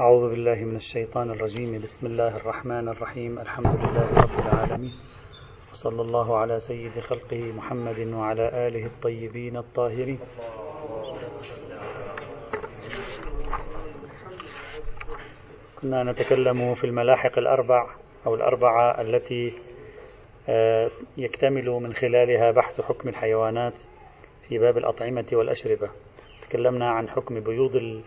أعوذ بالله من الشيطان الرجيم. بسم الله الرحمن الرحيم. الحمد لله رب العالمين. وصلى الله على سيد خلقه محمد وعلى آله الطيبين الطاهرين. كنا نتكلم في الملاحق الأربع أو الأربعة التي آه، يكتمل من خلالها بحث حكم الحيوانات في باب الأطعمة والأشربة. تكلمنا عن حكم بيوض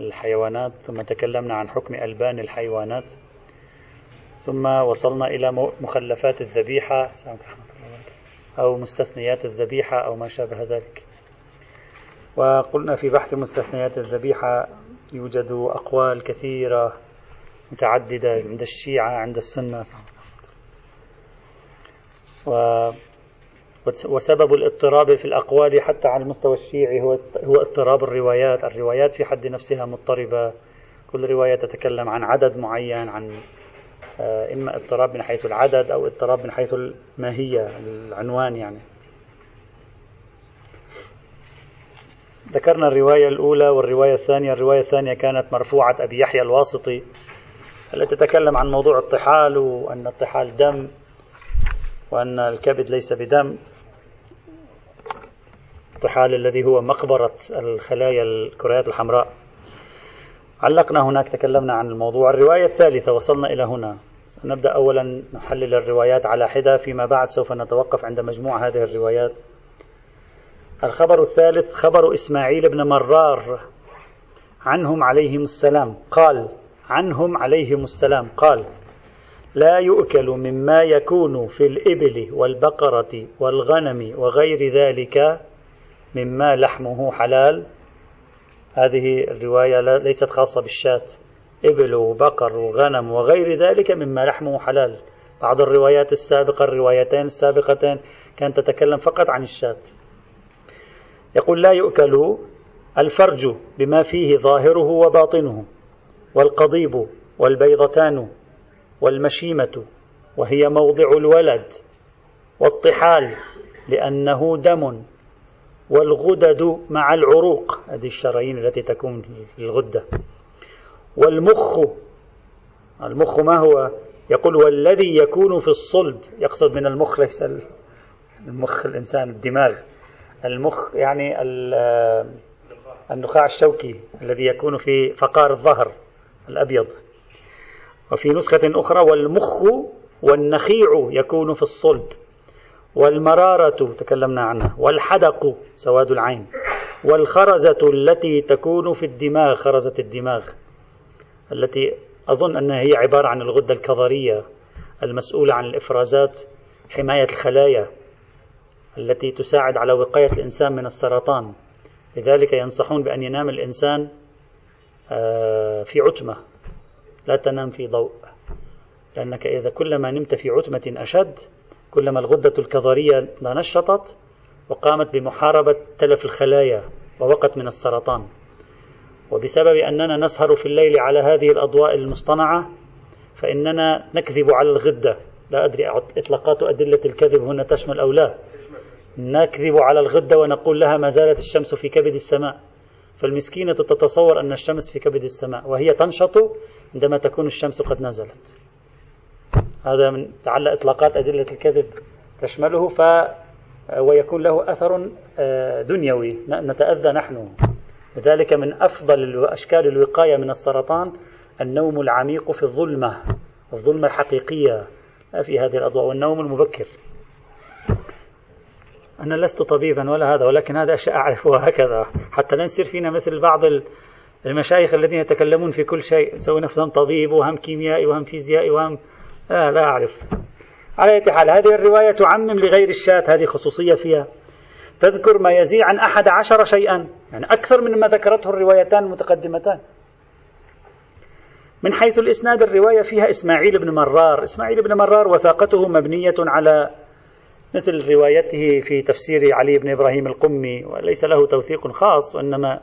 الحيوانات ثم تكلمنا عن حكم ألبان الحيوانات. ثم وصلنا إلى مخلفات الذبيحة. أو مستثنيات الذبيحة أو ما شابه ذلك. وقلنا في بحث مستثنيات الذبيحة يوجد أقوال كثيرة متعددة عند الشيعة عند السنة. و وسبب الاضطراب في الأقوال حتى على المستوى الشيعي هو هو اضطراب الروايات، الروايات في حد نفسها مضطربة، كل رواية تتكلم عن عدد معين عن آه، إما اضطراب من حيث العدد أو اضطراب من حيث الماهية العنوان يعني. ذكرنا الرواية الأولى والرواية الثانية، الرواية الثانية كانت مرفوعة أبي يحيى الواسطي التي تتكلم عن موضوع الطحال وأن الطحال دم وأن الكبد ليس بدم. الطحال الذي هو مقبرة الخلايا الكريات الحمراء. علقنا هناك تكلمنا عن الموضوع. الرواية الثالثة وصلنا إلى هنا. نبدأ أولا نحلل الروايات على حدة فيما بعد سوف نتوقف عند مجموع هذه الروايات. الخبر الثالث خبر إسماعيل بن مرار عنهم عليهم السلام. قال عنهم عليهم السلام. قال لا يؤكل مما يكون في الإبل والبقرة والغنم وغير ذلك مما لحمه حلال. هذه الرواية ليست خاصة بالشاة. إبل وبقر وغنم وغير ذلك مما لحمه حلال. بعض الروايات السابقة الروايتين السابقتين كانت تتكلم فقط عن الشاة. يقول لا يؤكل الفرج بما فيه ظاهره وباطنه والقضيب والبيضتان والمشيمة وهي موضع الولد والطحال لأنه دم. والغدد مع العروق. هذه الشرايين التي تكون في الغدة. والمخ المخ ما هو؟ يقول والذي يكون في الصلب. يقصد من المخ ليس المخ الإنسان الدماغ. المخ يعني النخاع الشوكي الذي يكون في فقار الظهر الأبيض. وفي نسخة أخرى والمخ والنخيع يكون في الصلب. والمرارة تكلمنا عنها والحدق سواد العين والخرزة التي تكون في الدماغ خرزة الدماغ التي أظن أنها هي عبارة عن الغدة الكظرية المسؤولة عن الإفرازات حماية الخلايا التي تساعد على وقاية الإنسان من السرطان. لذلك ينصحون بأن ينام الإنسان آه، في عتمة لا تنام في ضوء لأنك إذا كلما نمت في عتمة أشد كلما الغدة الكظرية نشطت وقامت بمحاربة تلف الخلايا ووقت من السرطان. وبسبب أننا نسهر في الليل على هذه الأضواء المصطنعة فإننا نكذب على الغدة. لا أدري إطلاقات أدلة الكذب هنا تشمل أو لا. نكذب على الغدة ونقول لها ما زالت الشمس في كبد السماء. فالمسكينة تتصور أن الشمس في كبد السماء وهي تنشط عندما تكون الشمس قد نزلت. هذا من لعل إطلاقات أدلة الكذب تشمله ف ويكون له أثر آه، دنيوي. نتأذى نحن. لذلك من أفضل أشكال الوقاية من السرطان النوم العميق في الظلمة الظلمة الحقيقية. في هذه الأضواء والنوم المبكر. أنا لست طبيبا ولا هذا ولكن هذا أشياء أعرفها هكذا. حتى لا يصير فينا مثل بعض المشايخ الذين يتكلمون في كل شيء. يسوي نفسهم طبيب وهم كيميائي وهم فيزيائي وهم لا لا أعرف. على أي حال هذه الرواية تعمم لغير الشاة هذه خصوصية فيها. تذكر ما يزيد عن أحد عشر شيئا. يعني أكثر من ما ذكرته الروايتان المتقدمتان. من حيث الإسناد الرواية فيها إسماعيل بن مرار. إسماعيل بن مرار وثاقته مبنية على مثل روايته في تفسير علي بن إبراهيم القمي وليس له توثيق خاص وإنما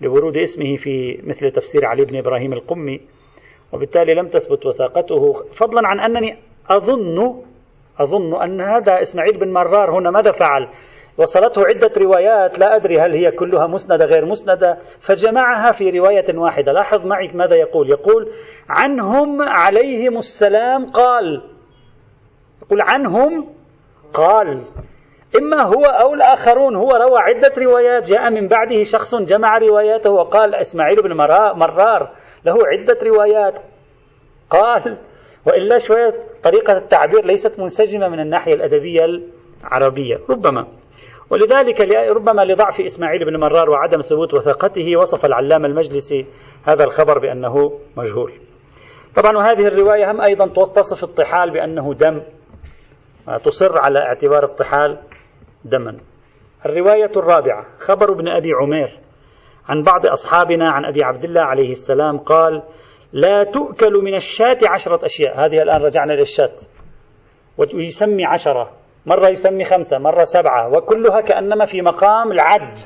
لورود اسمه في مثل تفسير علي بن إبراهيم القمي. وبالتالي لم تثبت وثاقته. فضلا عن أنني أظن أظن أن هذا إسماعيل بن مرار هنا ماذا فعل؟ وصلته عدة روايات لا أدري هل هي كلها مسندة غير مسندة فجمعها في رواية واحدة. لاحظ معي ماذا يقول. يقول عنهم عليهم السلام قال. يقول عنهم قال. إما هو أو الآخرون. هو روى عدة روايات جاء من بعده شخص جمع رواياته وقال إسماعيل بن مرار له عدة روايات. قال وإلا شوية طريقة التعبير ليست منسجمة من الناحية الأدبية العربية. ربما. ولذلك ربما لضعف إسماعيل بن مرار وعدم ثبوت وثاقته وصف العلامة المجلسي هذا الخبر بأنه مجهول. طبعا وهذه الرواية هم أيضا تصف الطحال بأنه دم تصر على اعتبار الطحال دما. الرواية الرابعة خبر ابن أبي عمير عن بعض أصحابنا عن أبي عبد الله عليه السلام قال لا تؤكل من الشاة عشرة أشياء. هذه الآن رجعنا للشاة. ويسمي عشرة مرة يسمي خمسة مرة سبعة وكلها كأنما في مقام العد.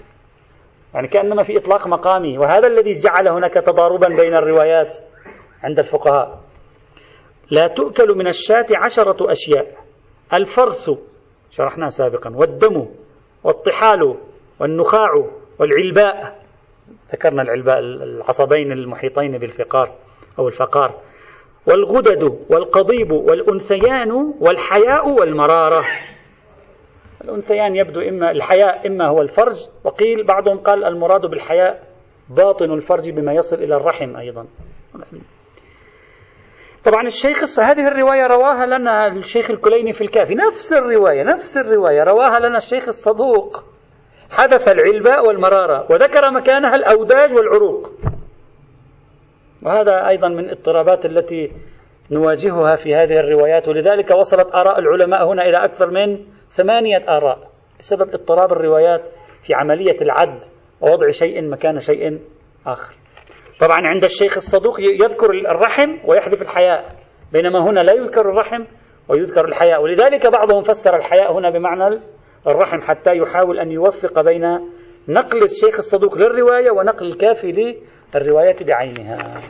يعني كأنما في إطلاق مقامي وهذا الذي جعل هناك تضاربا بين الروايات عند الفقهاء. لا تؤكل من الشاة عشرة أشياء. الفرث شرحناه سابقا. والدم والطحال والنخاع والعلباء. ذكرنا العلباء العصبين المحيطين بالفقار أو الفقار. والغدد والقضيب والأنثيان والحياء والمرارة. الأنثيان يبدو إما الحياء إما هو الفرج. وقيل بعضهم قال المراد بالحياء باطن الفرج بما يصل إلى الرحم أيضا. طبعا الشيخ هذه الرواية رواها لنا الشيخ الكليني في الكافي. نفس الرواية نفس الرواية. رواها لنا الشيخ الصدوق. حدث العلباء والمرارة وذكر مكانها الأوداج والعروق. وهذا أيضا من الاضطرابات التي نواجهها في هذه الروايات. ولذلك وصلت آراء العلماء هنا إلى أكثر من ثمانية آراء بسبب اضطراب الروايات في عملية العد ووضع شيء مكان شيء آخر. طبعا عند الشيخ الصدوق يذكر الرحم ويحذف الحياء بينما هنا لا يذكر الرحم ويذكر الحياء ولذلك بعضهم فسر الحياء هنا بمعنى الرحم حتى يحاول أن يوفق بين نقل الشيخ الصدوق للرواية ونقل الكافي للرواية بعينها.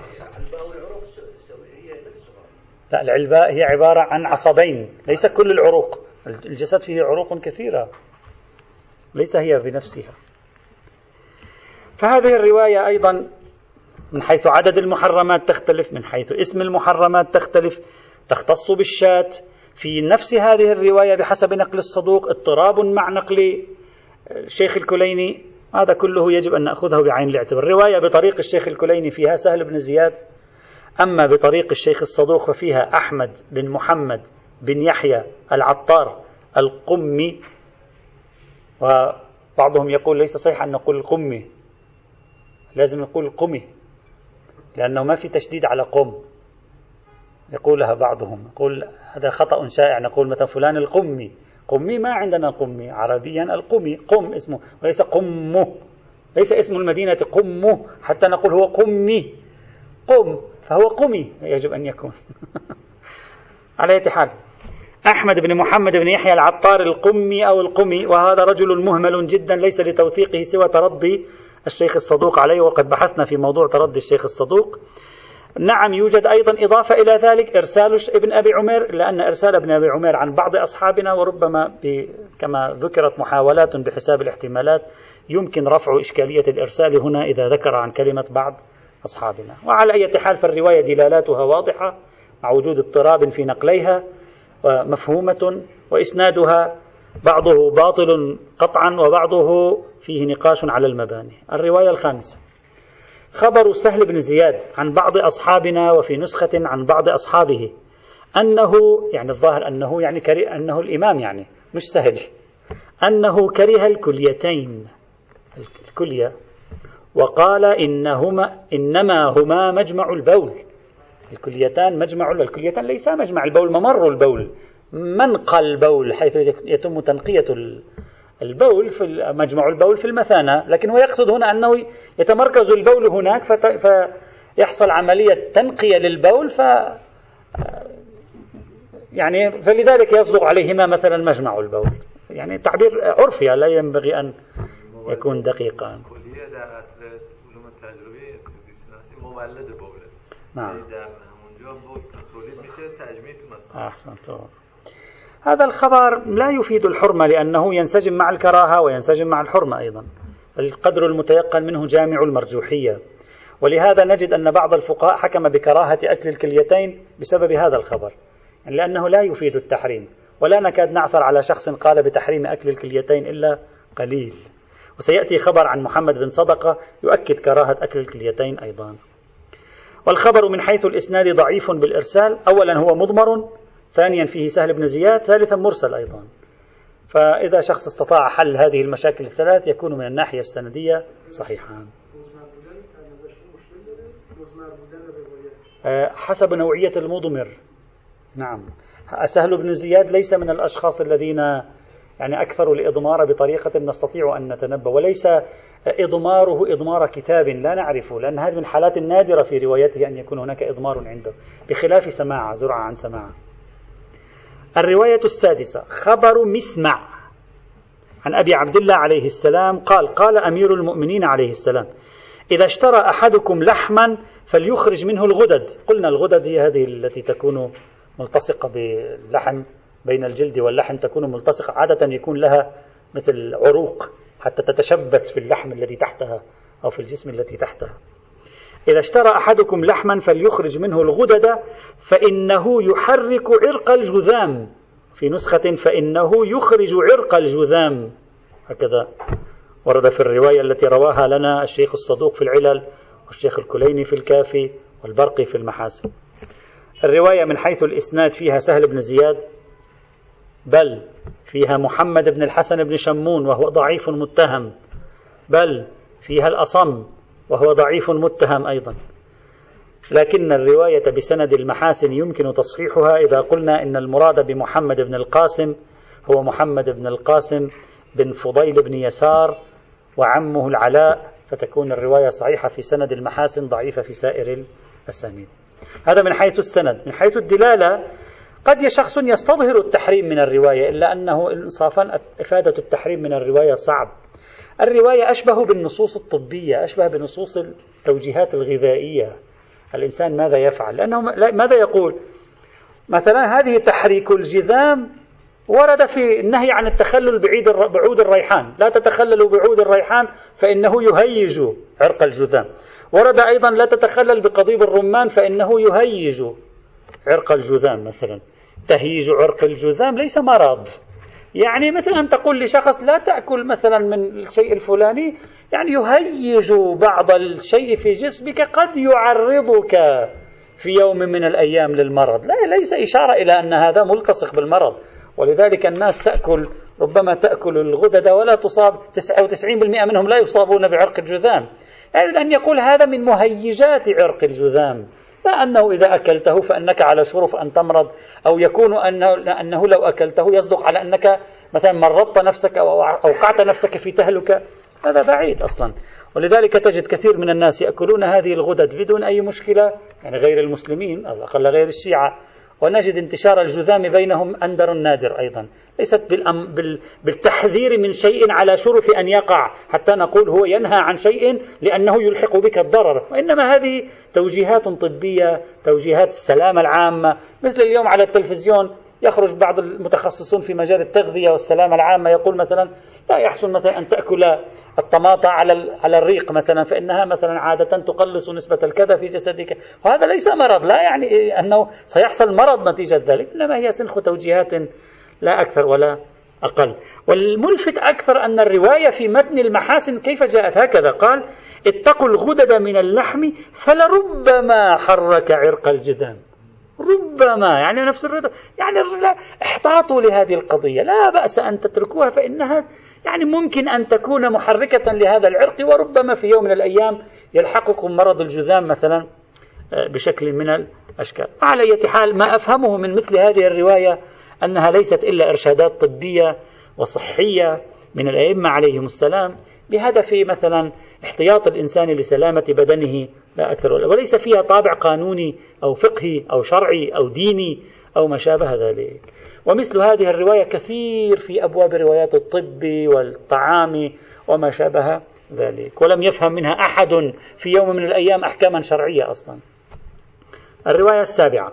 لا العلباء هي عبارة عن عصبين ليس كل العروق. الجسد فيه عروق كثيرة ليس هي بنفسها. فهذه الرواية أيضا من حيث عدد المحرمات تختلف من حيث اسم المحرمات تختلف. تختص بالشاة في نفس هذه الرواية بحسب نقل الصدوق اضطراب مع نقل الشيخ الكليني. هذا كله يجب أن نأخذه بعين الاعتبار. الرواية بطريق الشيخ الكليني فيها سهل بن زياد. أما بطريق الشيخ الصدوق ففيها أحمد بن محمد بن يحيى العطار القمي. وبعضهم يقول ليس صحيح أن نقول القمي لازم نقول القمي لأنه ما في تشديد على قم. يقولها بعضهم. يقول هذا خطأ شائع. نقول مثلا فلان القمي. قمي ما عندنا قمي. عربيا القمي. قم اسمه. وليس قمه. ليس اسم المدينة قمه. حتى نقول هو قمي. قم. فهو قمي. يجب أن يكون. على أي حال. أحمد بن محمد بن يحيى العطار القمي أو القمي. وهذا رجل مهمل جدا ليس لتوثيقه سوى ترضي الشيخ الصدوق عليه وقد بحثنا في موضوع تردي الشيخ الصدوق. نعم يوجد أيضا إضافة إلى ذلك إرسال ابن أبي عمير لأن إرسال ابن أبي عمير عن بعض أصحابنا وربما كما ذكرت محاولات بحساب الاحتمالات يمكن رفع إشكالية الإرسال هنا إذا ذكر عن كلمة بعض أصحابنا. وعلى أي حال فالرواية دلالاتها واضحة مع وجود اضطراب في نقليها ومفهومة وإسنادها بعضه باطل قطعا وبعضه فيه نقاش على المباني. الرواية الخامسة. خبر سهل بن زياد عن بعض أصحابنا وفي نسخة عن بعض أصحابه أنه يعني الظاهر أنه يعني كري أنه الإمام يعني مش سهل. أنه كره الكليتين. الكلية. وقال إنهما إنما هما مجمع البول. الكليتان مجمع الكليتان ليس مجمع البول ممر البول. منقى البول حيث يتم تنقية البول في مجمع البول في المثانة لكن هو يقصد هنا أنه يتمركز البول هناك فيحصل عملية تنقية للبول ف يعني فلذلك يصدق عليهما مثلا مجمع البول. يعني تعبير عرفي لا ينبغي أن يكون دقيقا. نعم. أحسنت هذا الخبر لا يفيد الحرمة لأنه ينسجم مع الكراهة وينسجم مع الحرمة أيضا. القدر المتيقن منه جامع المرجوحية. ولهذا نجد أن بعض الفقهاء حكم بكراهة أكل الكليتين بسبب هذا الخبر لأنه لا يفيد التحريم. ولا نكاد نعثر على شخص قال بتحريم أكل الكليتين إلا قليل. وسيأتي خبر عن محمد بن صدقة يؤكد كراهة أكل الكليتين أيضا. والخبر من حيث الإسناد ضعيف بالإرسال. أولا هو مضمر ثانيا فيه سهل بن زياد ثالثا مرسل أيضا. فإذا شخص استطاع حل هذه المشاكل الثلاث يكون من الناحية السندية صحيحا. آه، حسب نوعية المضمر. نعم. سهل بن زياد ليس من الأشخاص الذين يعني أكثر الإضمار بطريقة نستطيع أن نتنبأ وليس إضماره إضمار كتاب لا نعرفه لأن هذه من الحالات النادرة في روايته أن يكون هناك إضمار عنده بخلاف سماع زرعة عن سماع الرواية السادسة خبر مسمع. عن أبي عبد الله عليه السلام قال قال أمير المؤمنين عليه السلام إذا اشترى أحدكم لحما فليخرج منه الغدد. قلنا الغدد هي هذه التي تكون ملتصقة باللحم بين الجلد واللحم تكون ملتصقة عادة يكون لها مثل عروق حتى تتشبث في اللحم الذي تحتها أو في الجسم التي تحتها. إذا اشترى أحدكم لحما فليخرج منه الغدد فإنه يحرك عرق الجذام. في نسخة فإنه يخرج عرق الجذام. هكذا ورد في الرواية التي رواها لنا الشيخ الصدوق في العلل والشيخ الكليني في الكافي والبرقي في المحاسن. الرواية من حيث الإسناد فيها سهل بن زياد بل فيها محمد بن الحسن بن شمون وهو ضعيف متهم بل فيها الأصم وهو ضعيف متهم أيضا. لكن الرواية بسند المحاسن يمكن تصحيحها إذا قلنا إن المراد بمحمد بن القاسم هو محمد بن القاسم بن فضيل بن يسار وعمه العلاء فتكون الرواية صحيحة في سند المحاسن ضعيفة في سائر الأسانيد. هذا من حيث السند. من حيث الدلالة قد شخص يستظهر التحريم من الرواية إلا أنه إنصافا إفادة التحريم من الرواية صعب. الرواية أشبه بالنصوص الطبية أشبه بنصوص التوجيهات الغذائية. الإنسان ماذا يفعل؟ لأنه ماذا يقول؟ مثلا هذه تحريك الجذام ورد في النهي عن التخلل بعيد بعود الريحان. لا تتخللوا بعود الريحان فإنه يهيج عرق الجذام. ورد أيضا لا تتخلل بقضيب الرمان فإنه يهيج عرق الجذام مثلا. تهيج عرق الجذام ليس مرض. يعني مثلا تقول لشخص لا تأكل مثلا من الشيء الفلاني يعني يهيج بعض الشيء في جسمك قد يعرضك في يوم من الأيام للمرض. لا ليس إشارة إلى أن هذا ملتصق بالمرض. ولذلك الناس تأكل ربما تأكل الغدد ولا تصاب 99% منهم لا يصابون بعرق الجذام. يعني أن يقول هذا من مهيجات عرق الجذام. لا أنه إذا أكلته فأنك على شرف أن تمرض أو يكون أنه, أنه لو أكلته يصدق على أنك مثلا مرضت نفسك أو أوقعت نفسك في تهلكة هذا بعيد أصلا. ولذلك تجد كثير من الناس يأكلون هذه الغدد بدون أي مشكلة يعني غير المسلمين على الأقل غير الشيعة. ونجد انتشار الجذام بينهم أندر نادر أيضا. ليست بالتحذير من شيء على شرف أن يقع حتى نقول هو ينهى عن شيء لأنه يلحق بك الضرر. وإنما هذه توجيهات طبية توجيهات السلامة العامة مثل اليوم على التلفزيون. يخرج بعض المتخصصون في مجال التغذية والسلامة العامة يقول مثلا لا يحسن مثلا أن تأكل الطماطة على على الريق مثلا فإنها مثلا عادة تقلص نسبة الكذا في جسدك. وهذا ليس مرض لا يعني أنه سيحصل مرض نتيجة ذلك إنما هي سنخ توجيهات لا أكثر ولا أقل. والملفت أكثر أن الرواية في متن المحاسن كيف جاءت؟ هكذا قال اتقوا الغدد من اللحم فلربما حرك عرق الجذام. ربما يعني نفس الرضا. يعني احتاطوا لهذه القضية. لا بأس أن تتركوها فإنها يعني ممكن أن تكون محركة لهذا العرق وربما في يوم من الأيام يلحقكم مرض الجذام مثلا آه، بشكل من الأشكال. على أي حال ما أفهمه من مثل هذه الرواية أنها ليست إلا إرشادات طبية وصحية من الأئمة عليهم السلام. بهدف مثلا احتياط الإنسان لسلامة بدنه لا أكثر ولا وليس فيها طابع قانوني أو فقهي أو شرعي أو ديني أو ما شابه ذلك. ومثل هذه الرواية كثير في أبواب روايات الطب والطعام وما شابه ذلك. ولم يفهم منها أحد في يوم من الأيام أحكاما شرعية أصلا. الرواية السابعة.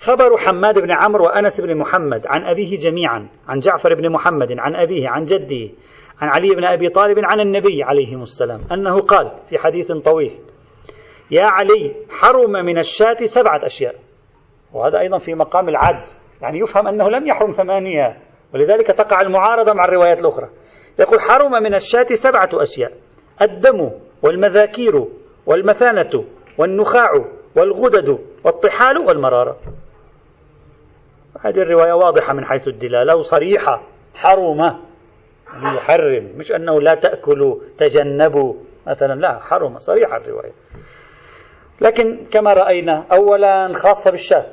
خبر حماد بن عمرو وأنس بن محمد عن أبيه جميعا عن جعفر بن محمد عن أبيه عن جده عن علي بن أبي طالب عن النبي عليه السلام أنه قال في حديث طويل يا علي حرم من الشاة سبعة أشياء. وهذا أيضا في مقام العد. يعني يفهم أنه لم يحرم ثمانية. ولذلك تقع المعارضة مع الروايات الأخرى. يقول حرم من الشاة سبعة أشياء. الدم والمذاكير والمثانة والنخاع والغدد والطحال والمرارة. هذه الرواية واضحة من حيث الدلالة وصريحة. حرم. يحرم. مش أنه لا تأكلوا تجنبوا. مثلا لا حرم. صريحة الرواية. لكن كما رأينا أولا خاصة بالشاة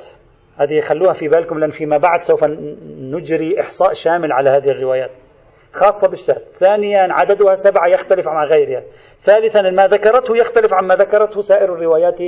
هذه خلوها في بالكم لأن فيما بعد سوف نجري إحصاء شامل على هذه الروايات. خاصة بالشاة ثانيا عددها سبعة يختلف عن غيرها. ثالثا ما ذكرته يختلف عما ذكرته سائر الروايات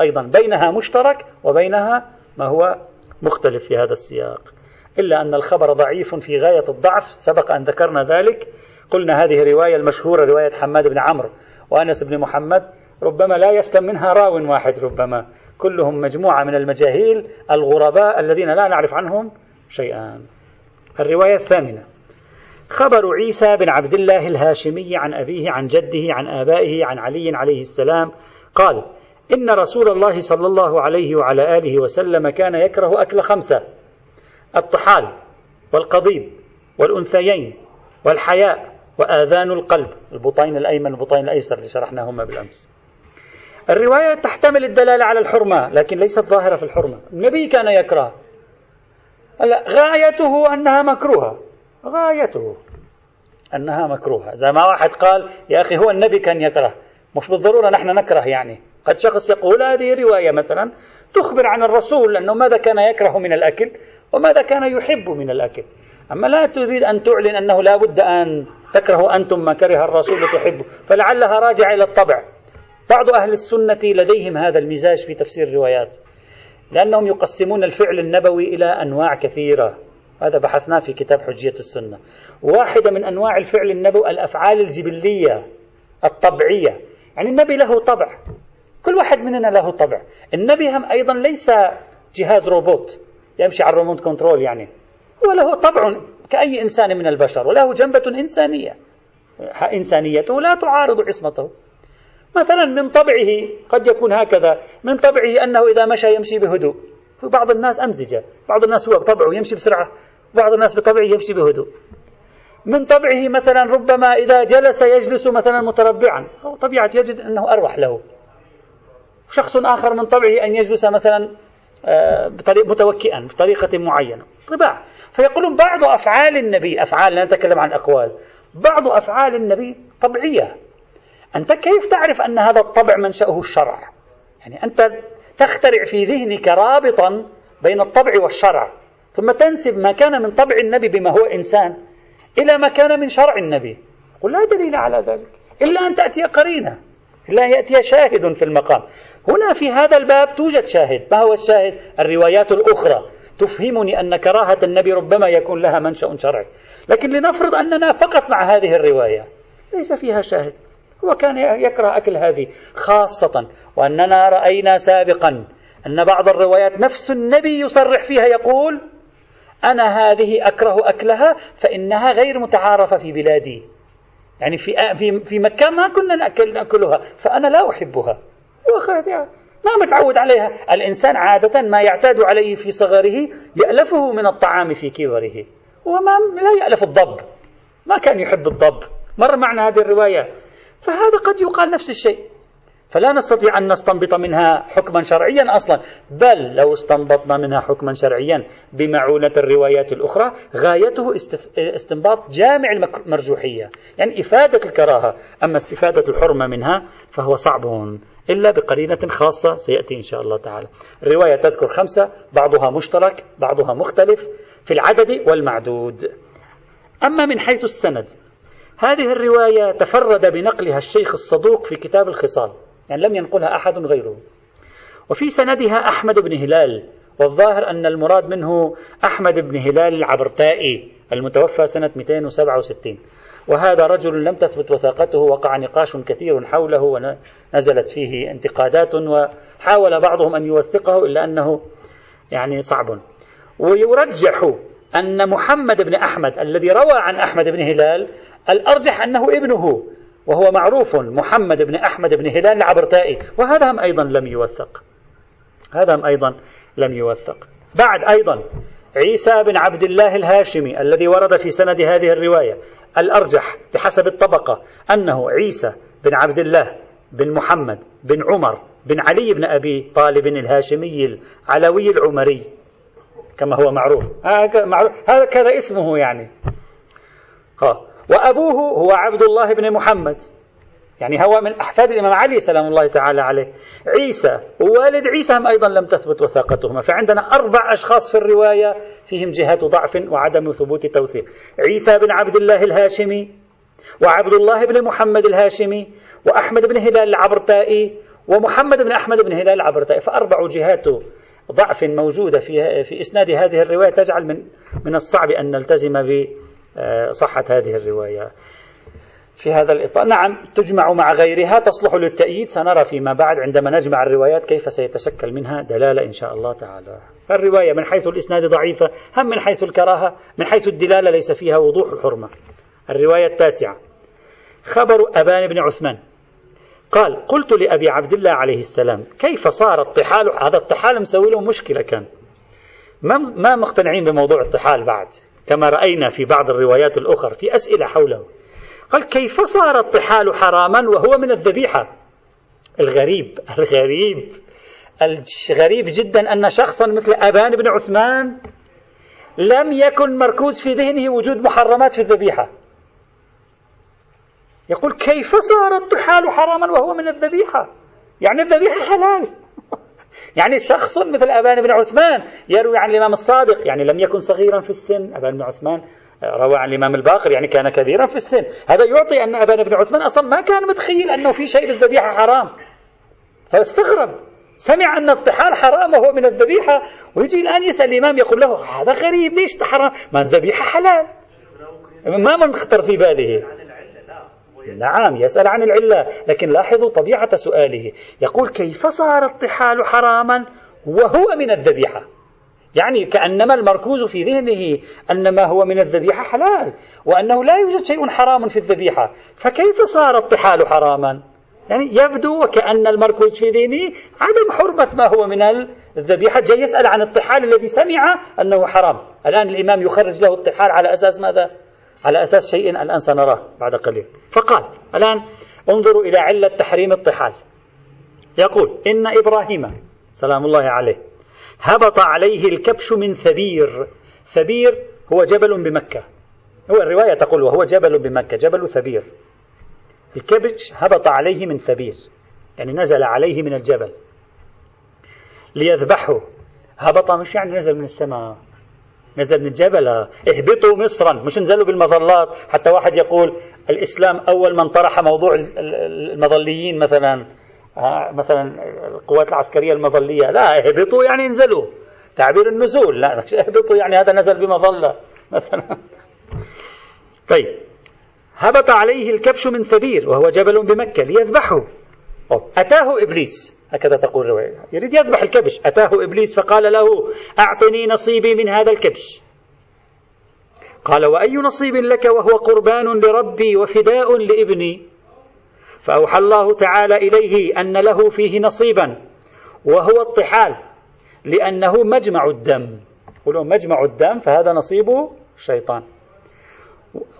أيضا. بينها مشترك وبينها ما هو مختلف في هذا السياق. إلا أن الخبر ضعيف في غاية الضعف سبق أن ذكرنا ذلك. قلنا هذه الرواية المشهورة رواية حماد بن عمرو وأنس بن محمد. ربما لا يسلم منها راو واحد ربما. كلهم مجموعة من المجاهيل الغرباء الذين لا نعرف عنهم شيئا. الرواية الثامنة. خبر عيسى بن عبد الله الهاشمي عن أبيه عن جده عن آبائه عن علي عليه السلام قال إن رسول الله صلى الله عليه وعلى آله وسلم كان يكره أكل خمسة الطحال والقضيب والأنثيين والحياء وآذان القلب. البطين الأيمن والبطين الأيسر اللي شرحناهما بالأمس. الرواية تحتمل الدلالة على الحرمة لكن ليست ظاهرة في الحرمة. النبي كان يكره. هلا غايته أنها مكروهة. غايته أنها مكروهة. إذا ما واحد قال يا أخي هو النبي كان يكره. مش بالضرورة نحن نكره يعني. قد شخص يقول هذه رواية مثلا تخبر عن الرسول أنه ماذا كان يكره من الأكل وماذا كان يحب من الأكل. أما لا تريد أن تعلن أنه لا بد أن تكره أنتم ما كره الرسول تحبه فلعلها راجعة إلى الطبع. بعض أهل السنة لديهم هذا المزاج في تفسير الروايات لأنهم يقسمون الفعل النبوي إلى أنواع كثيرة. هذا بحثناه في كتاب حجية السنة. واحدة من أنواع الفعل النبوي الأفعال الجبلية الطبعية. يعني النبي له طبع. كل واحد مننا له طبع. النبي هم أيضا ليس جهاز روبوت يمشي على ال remote control يعني. هو له طبع كأي إنسان من البشر وله جنبة إنسانية. إنسانيته لا تعارض عصمته. مثلا من طبعه قد يكون هكذا. من طبعه أنه إذا مشى يمشي بهدوء. بعض الناس أمزجة. بعض الناس هو بطبعه يمشي بسرعة. بعض الناس بطبعه يمشي بهدوء. من طبعه مثلا ربما إذا جلس يجلس مثلا متربعا. طبيعة يجد أنه أروح له. شخص آخر من طبعه أن يجلس مثلا آه، بطريق متوكئا بطريقة معينة. طباع. فيقولون بعض أفعال النبي أفعال لا نتكلم عن أقوال بعض أفعال النبي طبيعية. أنت كيف تعرف أن هذا الطبع منشأه الشرع؟ يعني أنت تخترع في ذهنك رابطا بين الطبع والشرع ثم تنسب ما كان من طبع النبي بما هو إنسان إلى ما كان من شرع النبي. قل لا دليل على ذلك إلا أن تأتي قرينة إلا يأتي شاهد في المقام. هنا في هذا الباب توجد شاهد. ما هو الشاهد؟ الروايات الأخرى. تفهمني أن كراهة النبي ربما يكون لها منشأ شرعي. لكن لنفرض أننا فقط مع هذه الرواية ليس فيها شاهد. هو كان يكره أكل هذه خاصة وأننا رأينا سابقا أن بعض الروايات نفس النبي يصرح فيها يقول أنا هذه أكره أكلها فإنها غير متعارفة في بلادي. يعني في في مكة ما كنا نأكل نأكلها فأنا لا أحبها. ما متعود عليها. الإنسان عادة ما يعتاد عليه في صغره يألفه من الطعام في كبره وما لا يألف الضب. ما كان يحب الضب. مر معنا هذه الرواية. فهذا قد يقال نفس الشيء. فلا نستطيع أن نستنبط منها حكما شرعيا أصلا. بل لو استنبطنا منها حكما شرعيا بمعونة الروايات الأخرى غايته استنباط جامع المرجوحية. يعني إفادة الكراهة أما استفادة الحرمة منها فهو صعب. إلا بقرينة خاصة سيأتي إن شاء الله تعالى. الرواية تذكر خمسة بعضها مشترك بعضها مختلف في العدد والمعدود. أما من حيث السند هذه الرواية تفرد بنقلها الشيخ الصدوق في كتاب الخصال يعني لم ينقلها أحد غيره. وفي سندها أحمد بن هلال والظاهر أن المراد منه أحمد بن هلال العبرتائي المتوفى سنة 267 وهذا رجل لم تثبت وثاقته وقع نقاش كثير حوله ونزلت فيه انتقادات وحاول بعضهم أن يوثقه إلا أنه يعني صعب. ويرجح أن محمد بن أحمد الذي روى عن أحمد بن هلال الأرجح أنه ابنه وهو معروف محمد بن أحمد بن هلال العبرتائي وهذا هم أيضا لم يوثق. هذا هم أيضا لم يوثق. بعد أيضا عيسى بن عبد الله الهاشمي الذي ورد في سند هذه الرواية الأرجح بحسب الطبقة أنه عيسى بن عبد الله بن محمد بن عمر بن علي بن أبي طالب الهاشمي العلوي العمري كما هو معروف. هذا كذا اسمه يعني. وأبوه هو عبد الله بن محمد. يعني هو من أحفاد الإمام علي سلام الله تعالى عليه. عيسى ووالد عيسى هم أيضا لم تثبت وثاقتهما فعندنا أربع أشخاص في الرواية فيهم جهات ضعف وعدم ثبوت توثيق عيسى بن عبد الله الهاشمي وعبد الله بن محمد الهاشمي وأحمد بن هلال العبرتائي ومحمد بن أحمد بن هلال العبرتائي. فأربع جهات ضعف موجودة في في إسناد هذه الرواية تجعل من من الصعب أن نلتزم بصحة هذه الرواية. في هذا الإطار. نعم تجمع مع غيرها تصلح للتأييد. سنرى فيما بعد عندما نجمع الروايات كيف سيتشكل منها دلالة إن شاء الله تعالى. الرواية من حيث الإسناد ضعيفة هم من حيث الكراهة من حيث الدلالة ليس فيها وضوح الحرمة. الرواية التاسعة. خبر أبان بن عثمان. قال قلت لأبي عبد الله عليه السلام كيف صار الطحال؟ هذا الطحال مسوي له مشكلة كان. ما مقتنعين بموضوع الطحال بعد؟ كما رأينا في بعض الروايات الأخرى في أسئلة حوله. قال كيف صار الطحال حراما وهو من الذبيحة؟ الغريب الغريب الغريب جدا أن شخصا مثل أبان بن عثمان لم يكن مركوز في ذهنه وجود محرمات في الذبيحة. يقول كيف صار الطحال حراما وهو من الذبيحة؟ يعني الذبيحة حلال. يعني شخص مثل أبان بن عثمان يروي عن الإمام الصادق يعني لم يكن صغيرا في السن. أبان بن عثمان روى عن الإمام الباقر يعني كان كبيرا في السن. هذا يعطي أن أبان بن عثمان أصلا ما كان متخيل أنه في شيء للذبيحة حرام. فاستغرب. سمع أن الطحال حرام وهو من الذبيحة ويجي الآن يسأل الإمام يقول له هذا غريب ليش حرام؟ ما الذبيحة حلال؟ ما من خطر في باله. نعم يسأل عن العلة لكن لاحظوا طبيعة سؤاله. يقول كيف صار الطحال حراما وهو من الذبيحة؟ يعني كأنما المركوز في ذهنه أن ما هو من الذبيحة حلال وأنه لا يوجد شيء حرام في الذبيحة. فكيف صار الطحال حراما؟ يعني يبدو وكأن المركوز في ذهنه عدم حرمة ما هو من الذبيحة. جاي يسأل عن الطحال الذي سمع أنه حرام. الآن الإمام يخرج له الطحال على أساس ماذا؟ على أساس شيء الآن سنراه بعد قليل. فقال الآن انظروا إلى علة تحريم الطحال. يقول إن إبراهيم سلام الله عليه هبط عليه الكبش من ثبير. ثبير هو جبل بمكة. هو الرواية تقول وهو جبل بمكة جبل ثبير. الكبش هبط عليه من ثبير يعني نزل عليه من الجبل. ليذبحه. هبط مش يعني نزل من السماء. نزل من الجبل اهبطوا مصرا. مش نزلوا بالمظلات. حتى واحد يقول الإسلام أول من طرح موضوع المظليين مثلا. مثلا القوات العسكرية المظلية. لا اهبطوا يعني انزلوا تعبير النزول. لا اهبطوا يعني هذا نزل بمظلة مثلا. طيب. هبط عليه الكبش من ثبير وهو جبل بمكة ليذبحه. أتاه إبليس. هكذا تقول الرواية يريد يذبح الكبش. أتاه إبليس فقال له أعطني نصيبي من هذا الكبش. قال وأي نصيب لك وهو قربان لربي وفداء لابني؟ فأوحى الله تعالى إليه أن له فيه نصيبا وهو الطحال لأنه مجمع الدم. يقولون مجمع الدم فهذا نصيب الشيطان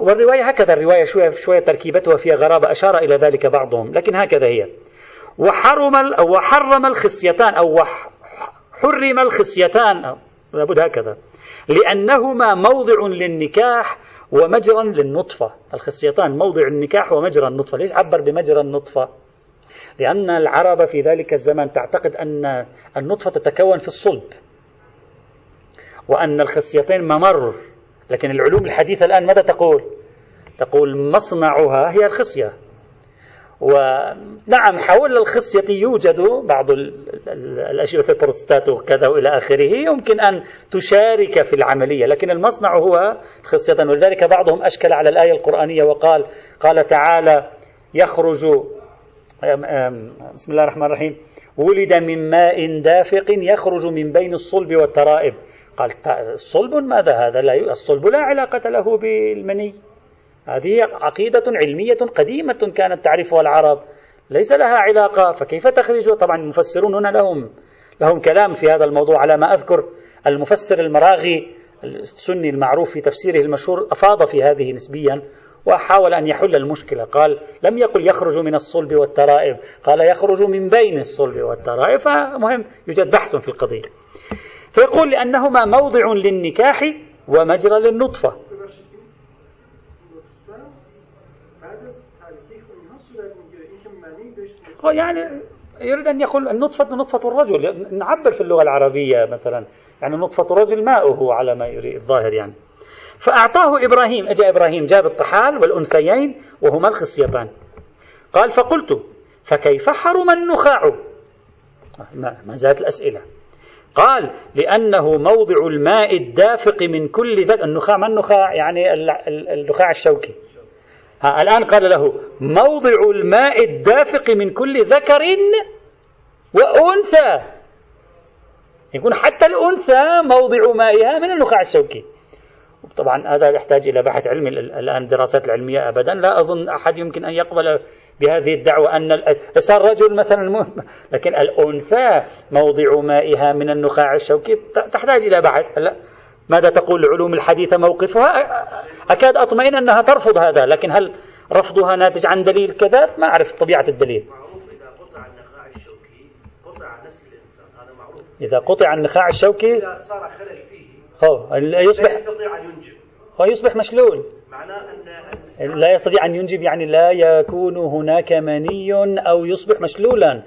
والرواية هكذا الرواية شوية, شوية تركيبتها فيها غرابة أشار إلى ذلك بعضهم لكن هكذا هي. وحرم وحرم الخصيتان أو حرم الخصيتان لابد هكذا. لأنهما موضع للنكاح ومجرى للنطفة. الخصيتان موضع النكاح ومجرى النطفة. ليش عبر بمجرى النطفة؟ لأن العرب في ذلك الزمان تعتقد أن النطفة تتكون في الصلب وأن الخصيتين ممر. لكن العلوم الحديثة الآن ماذا تقول؟ تقول مصنعها هي الخصية. ونعم حول الخصية يوجد بعض الأشياء في البروستات وكذا وإلى آخره. يمكن أن تشارك في العملية لكن المصنع هو خصية. ولذلك بعضهم أشكل على الآية القرآنية وقال قال تعالى يخرج بسم الله الرحمن الرحيم ولد من ماء دافق يخرج من بين الصلب والترائب. قال الصلب ماذا هذا؟ لا الصلب لا علاقة له بالمني. هذه عقيدة علمية قديمة كانت تعرفها العرب. ليس لها علاقة فكيف تخرج؟ طبعا المفسرون هنا لهم لهم كلام في هذا الموضوع. على ما أذكر المفسر المراغي السني المعروف في تفسيره المشهور أفاض في هذه نسبيا وحاول أن يحل المشكلة. قال لم يقل يخرج من الصلب والترائب. قال يخرج من بين الصلب والترائب. فمهم يوجد بحث في القضية. فيقول لأنهما موضع للنكاح ومجرى للنطفة. يعني يريد أن يقول النطفة نطفة الرجل. نعبر في اللغة العربية مثلا. يعني نطفة الرجل ماؤه على ما يريد الظاهر يعني. فأعطاه إبراهيم. أجا إبراهيم جاب الطحال والأنثيين وهما الخصيتان. قال فقلت فكيف حرم النخاع؟ ما زالت الأسئلة. قال لأنه موضع الماء الدافق من كل ذكر النخاع ما النخاع؟ يعني النخاع الشوكي. الآن قال له موضع الماء الدافق من كل ذكر وأنثى. يكون حتى الأنثى موضع مائها من النخاع الشوكي. طبعا هذا يحتاج إلى بحث علمي الآن دراسات العلمية أبدا. لا أظن أحد يمكن أن يقبل بهذه الدعوة أن صار رجل مثلا لكن الأنثى موضع مائها من النخاع الشوكي. تحتاج إلى بحث. ماذا تقول العلوم الحديثة موقفها؟ أكاد أطمئن أنها ترفض هذا لكن هل رفضها ناتج عن دليل كذا؟ ما أعرف طبيعة الدليل. إذا قطع النخاع الشوكي إذا صار خلل فيه هو يصبح لا يستطيع أن ينجب. هو يصبح مشلول. معناه أن لا يستطيع أن ينجب يعني لا يكون هناك مني أو يصبح مشلولا.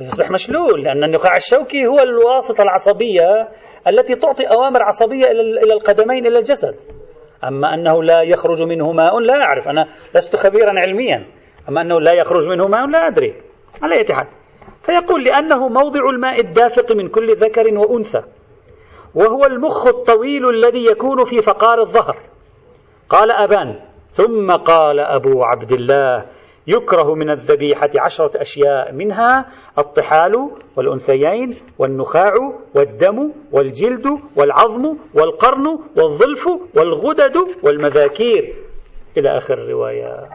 يصبح مشلول لأن النخاع الشوكي هو الواسطة العصبية التي تعطي أوامر عصبية إلى القدمين إلى الجسد. أما أنه لا يخرج منه ماء لا أعرف. أنا لست خبيرا علميا. أما أنه لا يخرج منه ماء لا أدري. على أي حال. فيقول لأنه موضع الماء الدافق من كل ذكر وأنثى وهو المخ الطويل الذي يكون في فقار الظهر. قال أبان ثم قال أبو عبد الله يكره من الذبيحة عشرة أشياء منها الطحال والأنثيين والنخاع والدم والجلد والعظم والقرن والظلف والغدد والمذاكير. إلى آخر الرواية.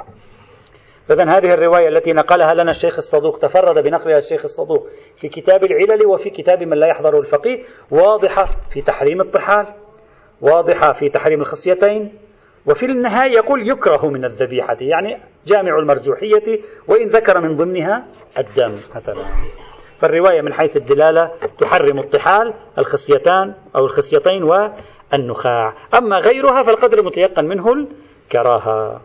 إذا هذه الرواية التي نقلها لنا الشيخ الصدوق تفرد بنقلها الشيخ الصدوق في كتاب العلل وفي كتاب من لا يحضر الفقيه واضحة في تحريم الطحال واضحة في تحريم الخصيتين وفي النهاية يقول يكره من الذبيحة يعني جامع المرجوحية وإن ذكر من ضمنها الدم مثلا. فالرواية من حيث الدلالة تحرم الطحال الخصيتان أو الخصيتين والنخاع. أما غيرها فالقدر متيقن منه الكراهة.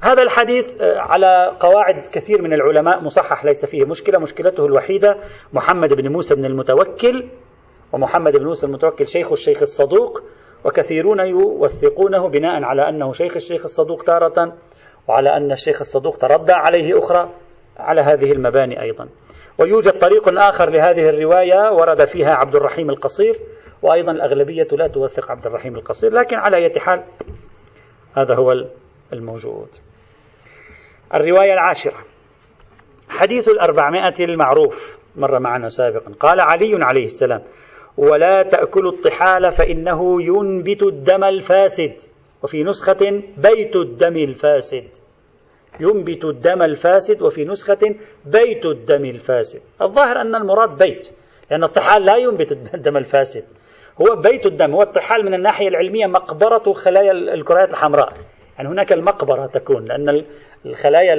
هذا الحديث آه، على قواعد كثير من العلماء مصحح ليس فيه مشكلة. مشكلته الوحيدة محمد بن موسى بن المتوكل ومحمد بن موسى المتوكل شيخ الشيخ الصدوق وكثيرون يوثقونه بناء على أنه شيخ الشيخ الصدوق تارة وعلى أن الشيخ الصدوق تربى عليه أخرى على هذه المباني أيضا. ويوجد طريق آخر لهذه الرواية ورد فيها عبد الرحيم القصير وأيضا الأغلبية لا توثق عبد الرحيم القصير لكن على أي حال هذا هو الموجود. الرواية العاشرة. حديث الأربعمائة المعروف مر معنا سابقا. قال علي عليه السلام ولا تأكلوا الطحال فإنه ينبت الدم الفاسد. وفي نسخة بيت الدم الفاسد. ينبت الدم الفاسد وفي نسخة بيت الدم الفاسد. الظاهر أن المراد بيت لأن الطحال لا ينبت الدم الفاسد. هو بيت الدم هو الطحال من الناحية العلمية مقبرة خلايا الكريات الحمراء. يعني هناك المقبرة تكون لأن الخلايا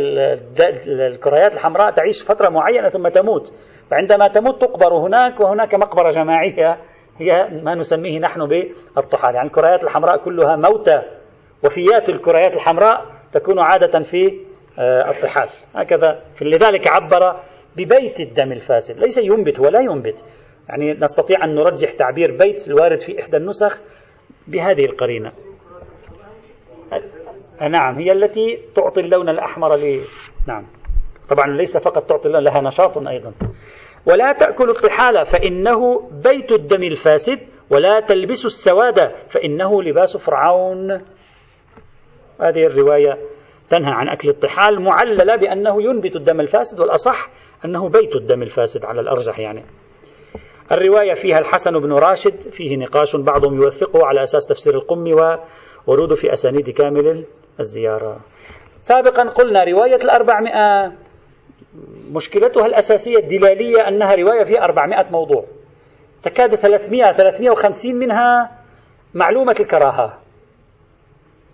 الكريات الحمراء تعيش فترة معينة ثم تموت. فعندما تموت تقبر هناك وهناك مقبرة جماعية هي ما نسميه نحن بالطحال. يعني الكريات الحمراء كلها موتى وفيات الكريات الحمراء تكون عادة في آه، الطحال. هكذا. لذلك عبر ببيت الدم الفاسد. ليس ينبت ولا ينبت. يعني نستطيع أن نرجح تعبير بيت الوارد في إحدى النسخ بهذه القرينة. نعم هي التي تعطي اللون الأحمر ل نعم. طبعا ليس فقط تعطي اللون لها نشاط أيضا. ولا تأكل الطحال فإنه بيت الدم الفاسد ولا تلبس السواد فإنه لباس فرعون. هذه الرواية تنهى عن أكل الطحال معللة بأنه ينبت الدم الفاسد والأصح أنه بيت الدم الفاسد على الأرجح يعني. الرواية فيها الحسن بن راشد فيه نقاش بعضهم يوثقه على أساس تفسير القم وورود في أسانيد كامل الزيارة. سابقا قلنا رواية الأربعمائة مشكلتها الأساسية الدلالية أنها رواية فيها أربعمائة موضوع. تكاد 300 350 منها معلومة الكراهة.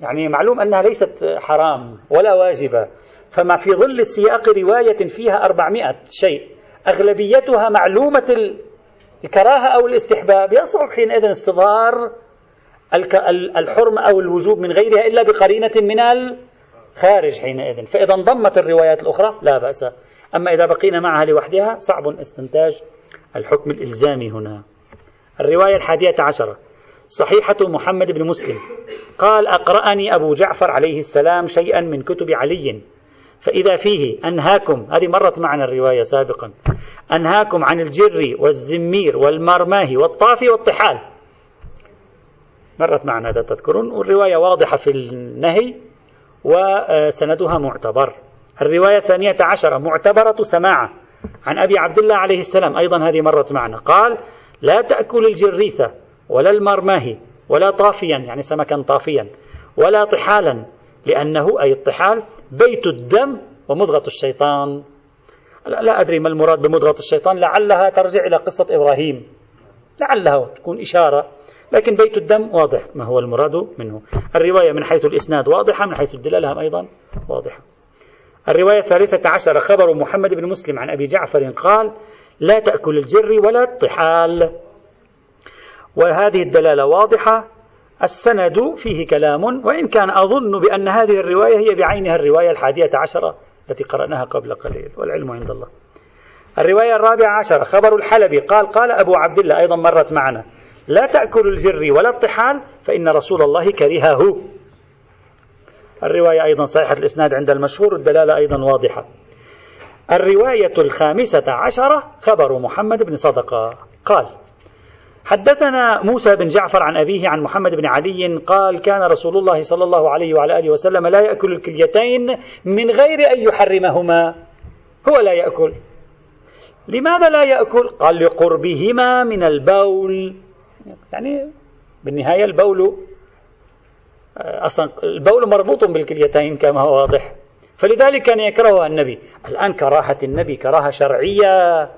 يعني معلوم أنها ليست حرام ولا واجبة. فما في ظل سياق رواية فيها أربعمائة شيء أغلبيتها معلومة الكراهة أو الاستحباب. يصعب حينئذ استصدار الحرمة أو الوجوب من غيرها إلا بقرينة من الخارج حينئذ. فإذا انضمت الروايات الأخرى لا بأس. أما إذا بقينا معها لوحدها صعب استنتاج الحكم الإلزامي هنا. الرواية الحادية عشرة. صحيحة محمد بن مسلم. قال أقرأني أبو جعفر عليه السلام شيئا من كتب علي. فإذا فيه أنهاكم هذه مرت معنا الرواية سابقا. أنهاكم عن الجر والزمير والمرماه والطافي والطحال. مرت معنا هذا تذكرون. والرواية واضحة في النهي. وسندها معتبر. الرواية الثانية عشرة معتبرة سماعة. عن أبي عبد الله عليه السلام أيضا هذه مرت معنا. قال لا تأكل الجريثة ولا المرماه ولا طافيا يعني سمكا طافيا. ولا طحالا لأنه أي الطحال بيت الدم ومضغة الشيطان. لا, لا أدري ما المراد بمضغة الشيطان. لعلها ترجع إلى قصة إبراهيم. لعلها تكون إشارة لكن بيت الدم واضح ما هو المراد منه. الرواية من حيث الإسناد واضحة من حيث الدلالة أيضا واضحة. الرواية الثالثة عشر خبر محمد بن مسلم عن أبي جعفر قال لا تأكل الجر ولا الطحال. وهذه الدلالة واضحة. السند فيه كلام وإن كان أظن بأن هذه الرواية هي بعينها الرواية الحادية عشرة التي قرأناها قبل قليل والعلم عند الله. الرواية الرابعة عشرة خبر الحلبي قال قال أبو عبد الله أيضا مرت معنا. لا تأكل الجر ولا الطحال فإن رسول الله كرهه. الرواية أيضا صحيحة الإسناد عند المشهور الدلالة أيضا واضحة. الرواية الخامسة عشرة خبر محمد بن صدقة. قال حدثنا موسى بن جعفر عن أبيه عن محمد بن علي قال كان رسول الله صلى الله عليه وعلى آله وسلم لا يأكل الكليتين من غير أن يحرمهما. هو لا يأكل. لماذا لا يأكل؟ قال لقربهما من البول. يعني بالنهاية البول أصلا البول مربوط بالكليتين كما هو واضح. فلذلك كان يكرهها النبي. الآن كراهة النبي كراهة شرعية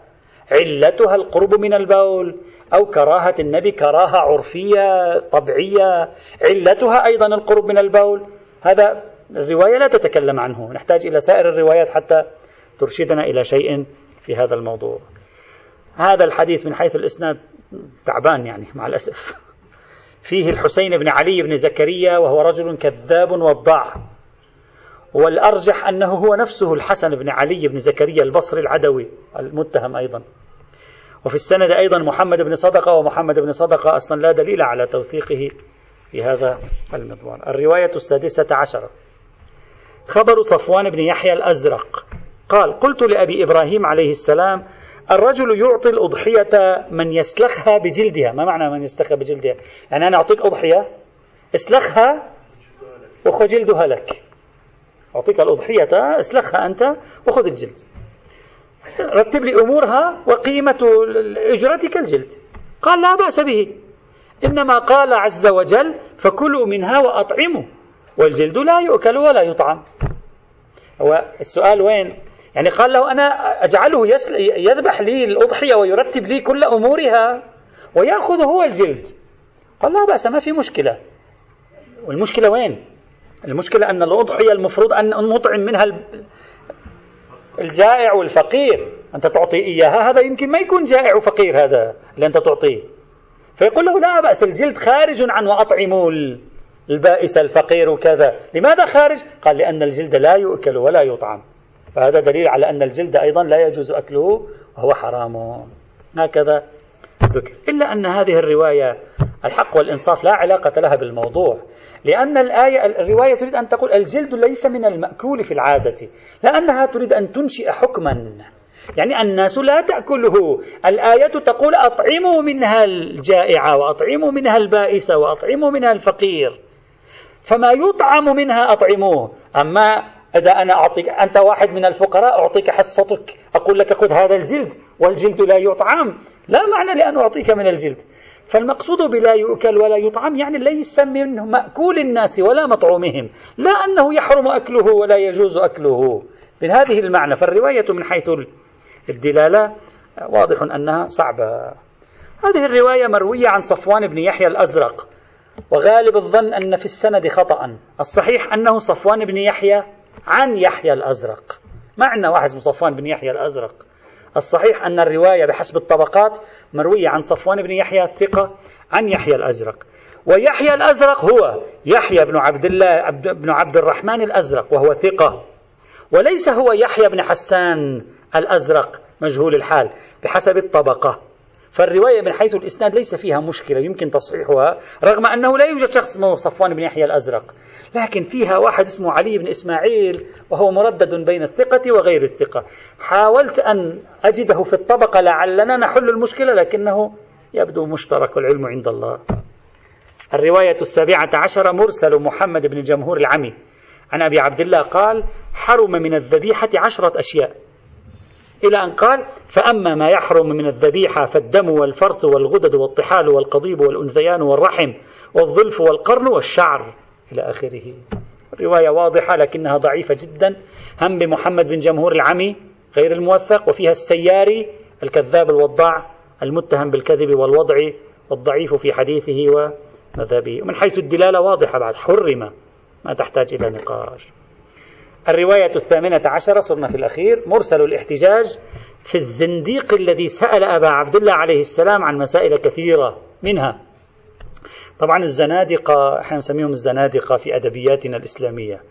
علتها القرب من البول. أو كراهة النبي كراهة عرفية طبيعية علتها أيضا القرب من البول. هذا الرواية لا تتكلم عنه. نحتاج إلى سائر الروايات حتى ترشدنا إلى شيء في هذا الموضوع. هذا الحديث من حيث الإسناد. تعبان يعني مع الأسف. فيه الحسين بن علي بن زكريا وهو رجل كذاب وضاع. والأرجح أنه هو نفسه الحسن بن علي بن زكريا البصري العدوي المتهم أيضا. وفي السند أيضا محمد بن صدقة ومحمد بن صدقة أصلا لا دليل على توثيقه في هذا المضمار الرواية السادسة عشرة. خبر صفوان بن يحيى الأزرق. قال قلت لأبي إبراهيم عليه السلام الرجل يعطي الأضحية من يسلخها بجلدها. ما معنى من يسلخها بجلدها؟ يعني أنا أعطيك أضحية اسلخها وخذ جلدها لك. أعطيك الأضحية اسلخها أنت وخذ الجلد. رتب لي أمورها وقيمة أجرتك الجلد. قال لا بأس به. إنما قال عز وجل فكلوا منها وأطعموا والجلد لا يؤكل ولا يطعم. هو السؤال وين؟ يعني قال له أنا أجعله يذبح لي الأضحية ويرتب لي كل أمورها ويأخذ هو الجلد. قال لا بأس ما في مشكلة. والمشكلة وين؟ المشكلة أن الأضحية المفروض أن نطعم منها الجائع والفقير. أنت تعطي إياها هذا يمكن ما يكون جائع وفقير هذا اللي أنت تعطيه. فيقول له لا بأس الجلد خارج عن وأطعموا البائس الفقير وكذا. لماذا خارج؟ قال لأن الجلد لا يؤكل ولا يطعم. فهذا دليل على أن الجلد أيضا لا يجوز أكله وهو حرام. هكذا ذكر. إلا أن هذه الرواية الحق والإنصاف لا علاقة لها بالموضوع لأن الآية الرواية تريد أن تقول الجلد ليس من المأكول في العادة لأنها تريد أن تنشئ حكما. يعني الناس لا تأكله. الآية تقول أطعموا منها الجائعة وأطعموا منها البائسة وأطعموا منها الفقير فما يطعم منها أطعموه. أما إذا أنا أعطيك أنت واحد من الفقراء أعطيك حصتك. أقول لك خذ هذا الجلد والجلد لا يطعم. لا معنى لأن أعطيك من الجلد. فالمقصود بلا يؤكل ولا يطعم يعني ليس منه مأكول الناس ولا مطعومهم. لا أنه يحرم أكله ولا يجوز أكله. بهذه المعنى. فالرواية من حيث الدلالة واضح أنها صعبة. هذه الرواية مروية عن صفوان بن يحيى الأزرق. وغالب الظن أن في السند خطأ. الصحيح أنه صفوان بن يحيى عن يحيى الأزرق. معنى واحد اسمه صفوان بن يحيى الأزرق. الصحيح أن الرواية بحسب الطبقات مروية عن صفوان بن يحيى الثقة عن يحيى الأزرق. ويحيى الأزرق هو يحيى بن عبد الله بن عبد الرحمن الأزرق وهو ثقة. وليس هو يحيى بن حسان الأزرق مجهول الحال بحسب الطبقة. فالرواية من حيث الإسناد ليس فيها مشكلة يمكن تصحيحها رغم أنه لا يوجد شخص اسمه صفوان بن يحيى الأزرق. لكن فيها واحد اسمه علي بن إسماعيل وهو مردد بين الثقة وغير الثقة. حاولت أن أجده في الطبقة لعلنا نحل المشكلة لكنه يبدو مشترك العلم عند الله. الرواية السابعة عشر مرسل محمد بن الجمهور العمي. عن أبي عبد الله قال حرم من الذبيحة عشرة أشياء. إلى أن قال فأما ما يحرم من الذبيحة فالدم والفرث والغدد والطحال والقضيب والأنثيان والرحم والظلف والقرن والشعر إلى آخره. الرواية واضحة لكنها ضعيفة جدا. هم بمحمد بن جمهور العمي غير الموثق وفيها السياري الكذاب الوضاع المتهم بالكذب والوضع والضعيف في حديثه ومذهبه. ومن حيث الدلالة واضحة بعد حرم. ما تحتاج إلى نقاش. الرواية الثامنة عشرة صرنا في الأخير مرسل الاحتجاج في الزنديق الذي سأل أبا عبد الله عليه السلام عن مسائل كثيرة منها. طبعا الزنادقة إحنا نسميهم الزنادقة في أدبياتنا الإسلامية.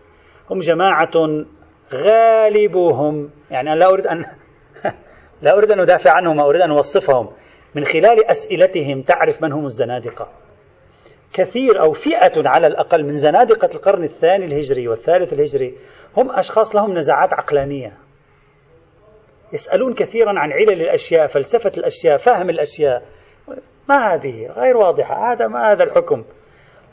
هم جماعة غالبهم يعني أنا لا أريد أن لا أريد أن أدافع عنهم أريد أن أوصفهم. من خلال أسئلتهم تعرف من هم الزنادقة. كثير أو فئة على الأقل من زنادقة القرن الثاني الهجري والثالث الهجري هم أشخاص لهم نزعات عقلانية. يسألون كثيرا عن علل الأشياء فلسفة الأشياء فهم الأشياء. ما هذه؟ غير واضحة. هذا ما هذا الحكم.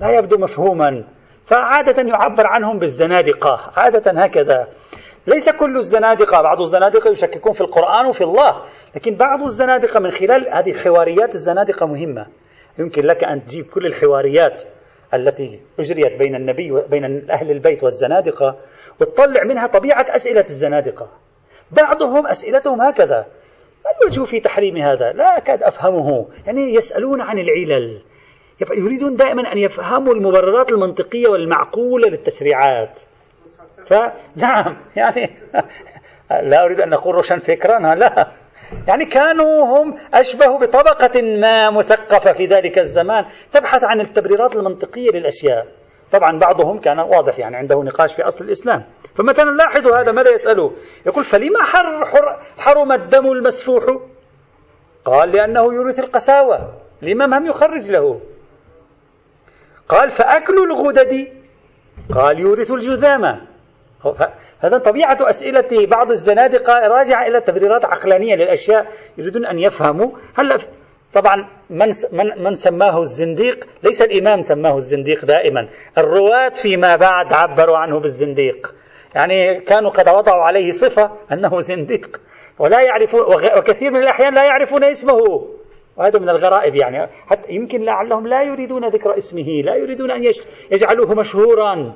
لا يبدو مفهوما. فعادة يعبر عنهم بالزنادقة. عادة هكذا. ليس كل الزنادقة بعض الزنادقة يشككون في القرآن وفي الله لكن بعض الزنادقة من خلال هذه الحواريات الزنادقة مهمة. يمكن لك أن تجيب كل الحواريات التي أجريت بين النبي وبين أهل البيت والزنادقة وتطلع منها طبيعة أسئلة الزنادقة. بعضهم أسئلتهم هكذا. ما الوجه في تحريم هذا؟ لا أكاد أفهمه. يعني يسألون عن العلل. يريدون دائما أن يفهموا المبررات المنطقية والمعقولة للتشريعات. فنعم يعني لا أريد أن أقول روشن فكرا لا. يعني كانوا هم أشبه بطبقة ما مثقفة في ذلك الزمان. تبحث عن التبريرات المنطقية للأشياء. طبعا بعضهم كان واضح يعني عنده نقاش في أصل الإسلام. فمثلا لاحظوا هذا؟ ماذا يسأله يقول فلما حر حر حرم الدم المسفوح؟ قال لأنه يورث القساوة. الإمام هم يخرج له؟ قال فأكل الغدد. قال يورث الجذامة. هذا طبيعة أسئلة بعض الزنادقة. راجعة إلى تبريرات عقلانية للأشياء يريدون أن يفهموا. هلا طبعا من من من سماه الزنديق؟ ليس الإمام سماه الزنديق دائما. الرواة فيما بعد عبروا عنه بالزنديق. يعني كانوا قد وضعوا عليه صفة أنه زنديق. ولا يعرفون وكثير من الأحيان لا يعرفون اسمه. وهذا من الغرائب يعني. حتى يمكن لعلهم لا يريدون ذكر اسمه. لا يريدون أن يجعلوه مشهورا.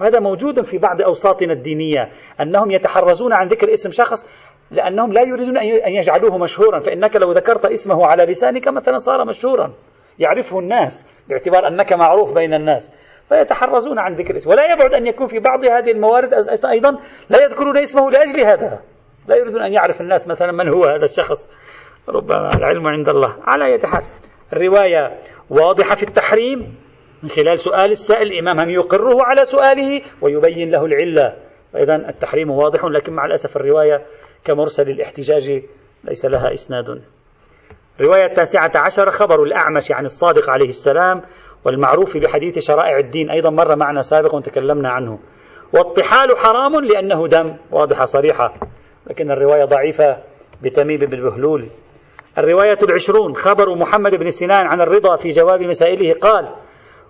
وهذا موجود في بعض أوساطنا الدينية أنهم يتحرزون عن ذكر اسم شخص لأنهم لا يريدون أن يجعلوه مشهورا فإنك لو ذكرت اسمه على لسانك مثلا صار مشهورا. يعرفه الناس باعتبار أنك معروف بين الناس فيتحرزون عن ذكر اسمه. ولا يبعد أن يكون في بعض هذه الموارد أيضا لا يذكرون اسمه لأجل هذا. لا يريدون أن يعرف الناس مثلا من هو هذا الشخص. ربما العلم عند الله. على حال الرواية واضحة في التحريم. من خلال سؤال السائل الإمام هم يقره على سؤاله ويبين له العلة. فإذا التحريم واضح لكن مع الأسف الرواية كمرسل الاحتجاج ليس لها إسناد. رواية التاسعة عشر خبر الأعمش عن الصادق عليه السلام والمعروف بحديث شرائع الدين. أيضا مر معنا سابقا وتكلمنا عنه. والطحال حرام لأنه دم. واضحة صريحة لكن الرواية ضعيفة بتميم بن بهلول. الرواية العشرون خبر محمد بن سنان عن الرضا في جواب مسائله قال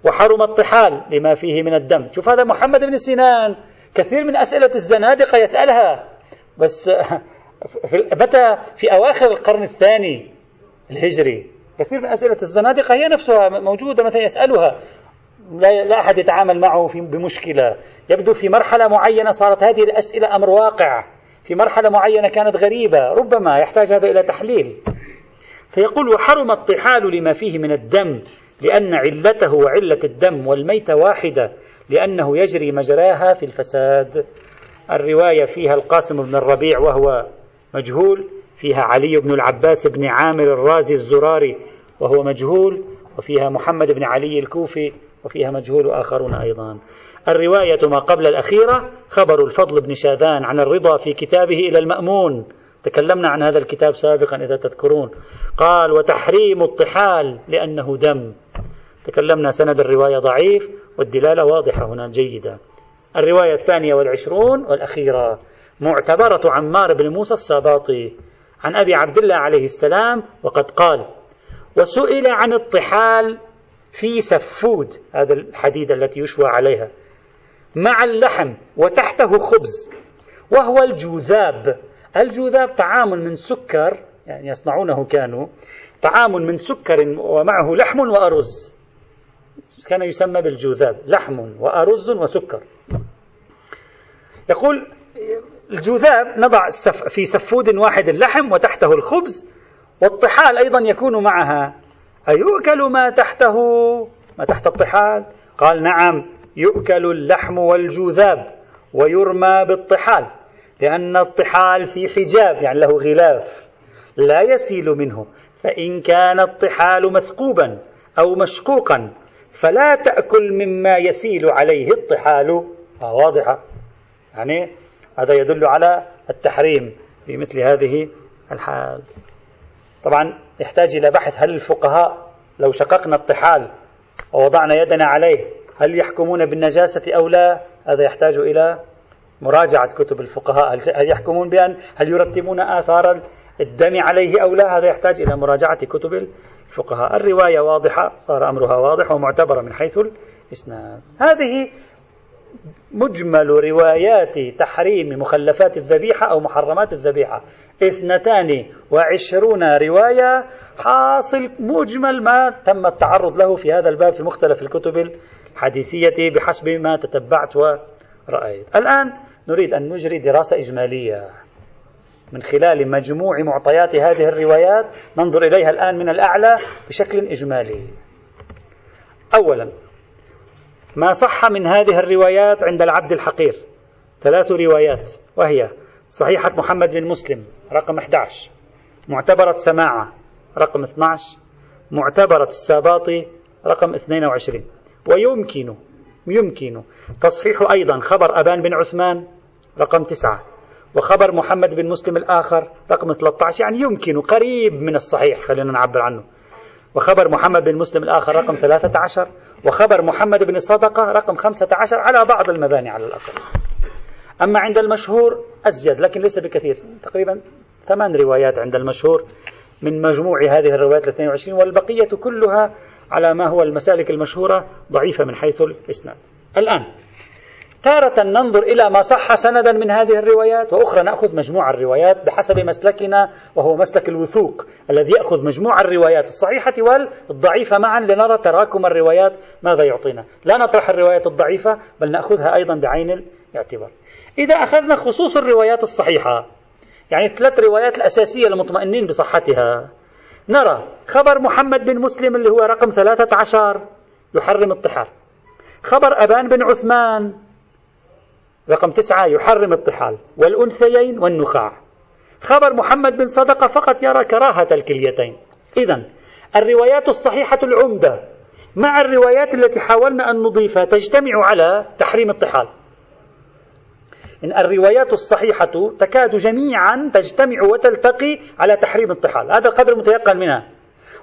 وحرم الطحال لما فيه من الدم. شوف هذا محمد بن سنان كثير من أسئلة الزنادقة يسألها. بس في متى في أواخر القرن الثاني الهجري؟ كثير من أسئلة الزنادقة هي نفسها موجودة متى يسألها. لا, لا أحد يتعامل معه في بمشكلة. يبدو في مرحلة معينة صارت هذه الأسئلة أمر واقع. في مرحلة معينة كانت غريبة. ربما يحتاج هذا إلى تحليل. فيقول وحرم الطحال لما فيه من الدم. لأن علته وعلة الدم والميت واحدة لأنه يجري مجراها في الفساد. الرواية فيها القاسم بن الربيع وهو مجهول فيها علي بن العباس بن عامر الرازي الزراري وهو مجهول وفيها محمد بن علي الكوفي وفيها مجهول آخرون أيضا. الرواية ما قبل الأخيرة خبر الفضل بن شاذان عن الرضا في كتابه إلى المأمون. تكلمنا عن هذا الكتاب سابقا إذا تذكرون. قال وتحريم الطحال لأنه دم. تكلمنا سند الرواية ضعيف والدلالة واضحة هنا جيدة. الرواية الثانية والعشرون والأخيرة. معتبرة عمار بن موسى الساباطي عن أبي عبد الله عليه السلام وقد قال وسئل عن الطحال في سفود هذا الحديد التي يشوى عليها مع اللحم وتحته خبز وهو الجوذاب. الجوذاب طعام من سكر يعني يصنعونه كانوا طعام من سكر ومعه لحم وأرز. كان يسمى بالجوذاب لحم وأرز وسكر. يقول الجوذاب نضع في سفود واحد اللحم وتحته الخبز والطحال أيضا يكون معها. أيؤكل ما تحته؟ ما تحت الطحال. قال نعم يؤكل اللحم والجوذاب ويرمى بالطحال لأن الطحال في حجاب يعني له غلاف لا يسيل منه. فإن كان الطحال مثقوبا أو مشقوقا فلا تأكل مما يسيل عليه الطحال. آه واضحة. يعني هذا يدل على التحريم في مثل هذه الحال. طبعا يحتاج إلى بحث هل الفقهاء لو شققنا الطحال ووضعنا يدنا عليه هل يحكمون بالنجاسة أو لا؟ هذا يحتاج إلى مراجعة كتب الفقهاء. هل يحكمون بأن هل يرتبون آثار الدم عليه أو لا؟ هذا يحتاج إلى مراجعة كتب الفقهاء الرواية واضحة صار أمرها واضح ومعتبرة من حيث الإسناد. هذه مجمل روايات تحريم مخلفات الذبيحة أو محرمات الذبيحة. اثنتان وعشرون رواية حاصل مجمل ما تم التعرض له في هذا الباب في مختلف الكتب الحديثية بحسب ما تتبعت ورأيت. الآن نريد أن نجري دراسة إجمالية. من خلال مجموع معطيات هذه الروايات ننظر إليها الآن من الأعلى بشكل إجمالي. أولا ما صح من هذه الروايات عند العبد الحقير؟ ثلاث روايات وهي صحيحة محمد بن مسلم رقم 11 معتبرة سماعة رقم 12 معتبرة الساباطي رقم 22 ويمكن يمكن تصحيح أيضا خبر أبان بن عثمان رقم 9 وخبر محمد بن مسلم الآخر رقم 13 يعني يمكن قريب من الصحيح خلينا نعبر عنه. وخبر محمد بن مسلم الآخر رقم 13 وخبر محمد بن صدقة رقم 15 على بعض المباني على الأقل. أما عند المشهور أزيد لكن ليس بكثير تقريبا ثمان روايات عند المشهور من مجموع هذه الروايات ال 22 والبقية كلها على ما هو المسالك المشهورة ضعيفة من حيث الإسناد. الآن تارة ننظر إلى ما صح سندا من هذه الروايات وأخرى نأخذ مجموع الروايات بحسب مسلكنا وهو مسلك الوثوق الذي يأخذ مجموع الروايات الصحيحة والضعيفة معا لنرى تراكم الروايات ماذا يعطينا. لا نطرح الروايات الضعيفة بل نأخذها أيضا بعين الاعتبار. إذا أخذنا خصوص الروايات الصحيحة يعني الثلاث روايات الأساسية المطمئنين بصحتها نرى خبر محمد بن مسلم اللي هو رقم 13 يحرم الطحال. خبر أبان بن عثمان رقم تسعة يحرم الطحال والأنثيين والنخاع. خبر محمد بن صدقة فقط يرى كراهة الكليتين. إذا الروايات الصحيحة العمدة مع الروايات التي حاولنا أن نضيفها تجتمع على تحريم الطحال. إن الروايات الصحيحة تكاد جميعا تجتمع وتلتقي على تحريم الطحال. هذا القدر المتيقن منها.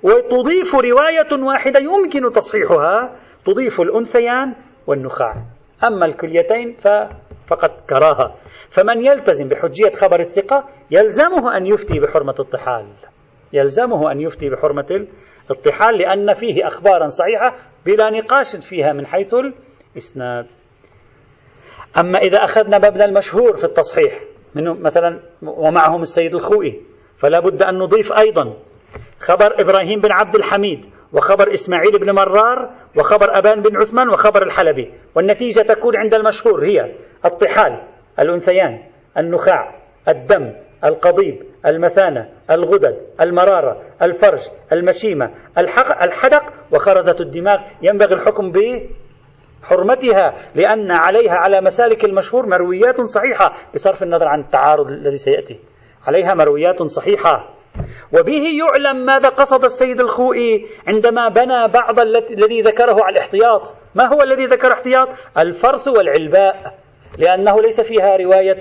وتضيف رواية واحدة يمكن تصحيحها تضيف الأنثيان والنخاع. أما الكليتين فقط كراهة. فمن يلتزم بحجية خبر الثقة يلزمه أن يفتي بحرمة الطحال. يلزمه أن يفتي بحرمة الطحال لأن فيه أخبارا صحيحة بلا نقاش فيها من حيث الإسناد. أما إذا أخذنا مبنى المشهور في التصحيح منه مثلا ومعهم السيد الخوئي فلا بد أن نضيف أيضا خبر إبراهيم بن عبد الحميد وخبر إسماعيل بن مرار وخبر أبان بن عثمان وخبر الحلبي. والنتيجة تكون عند المشهور هي الطحال الأنثيان النخاع الدم القضيب المثانة الغدد المرارة الفرج المشيمة الحدق وخرزة الدماغ. ينبغي الحكم بحرمتها لأن عليها على مسالك المشهور مرويات صحيحة بصرف النظر عن التعارض الذي سيأتي. عليها مرويات صحيحة. وبه يعلم ماذا قصد السيد الخوئي عندما بنى بعض الذي ذكره على الاحتياط. ما هو الذي ذكر احتياط؟ الفرث والعلباء لأنه ليس فيها رواية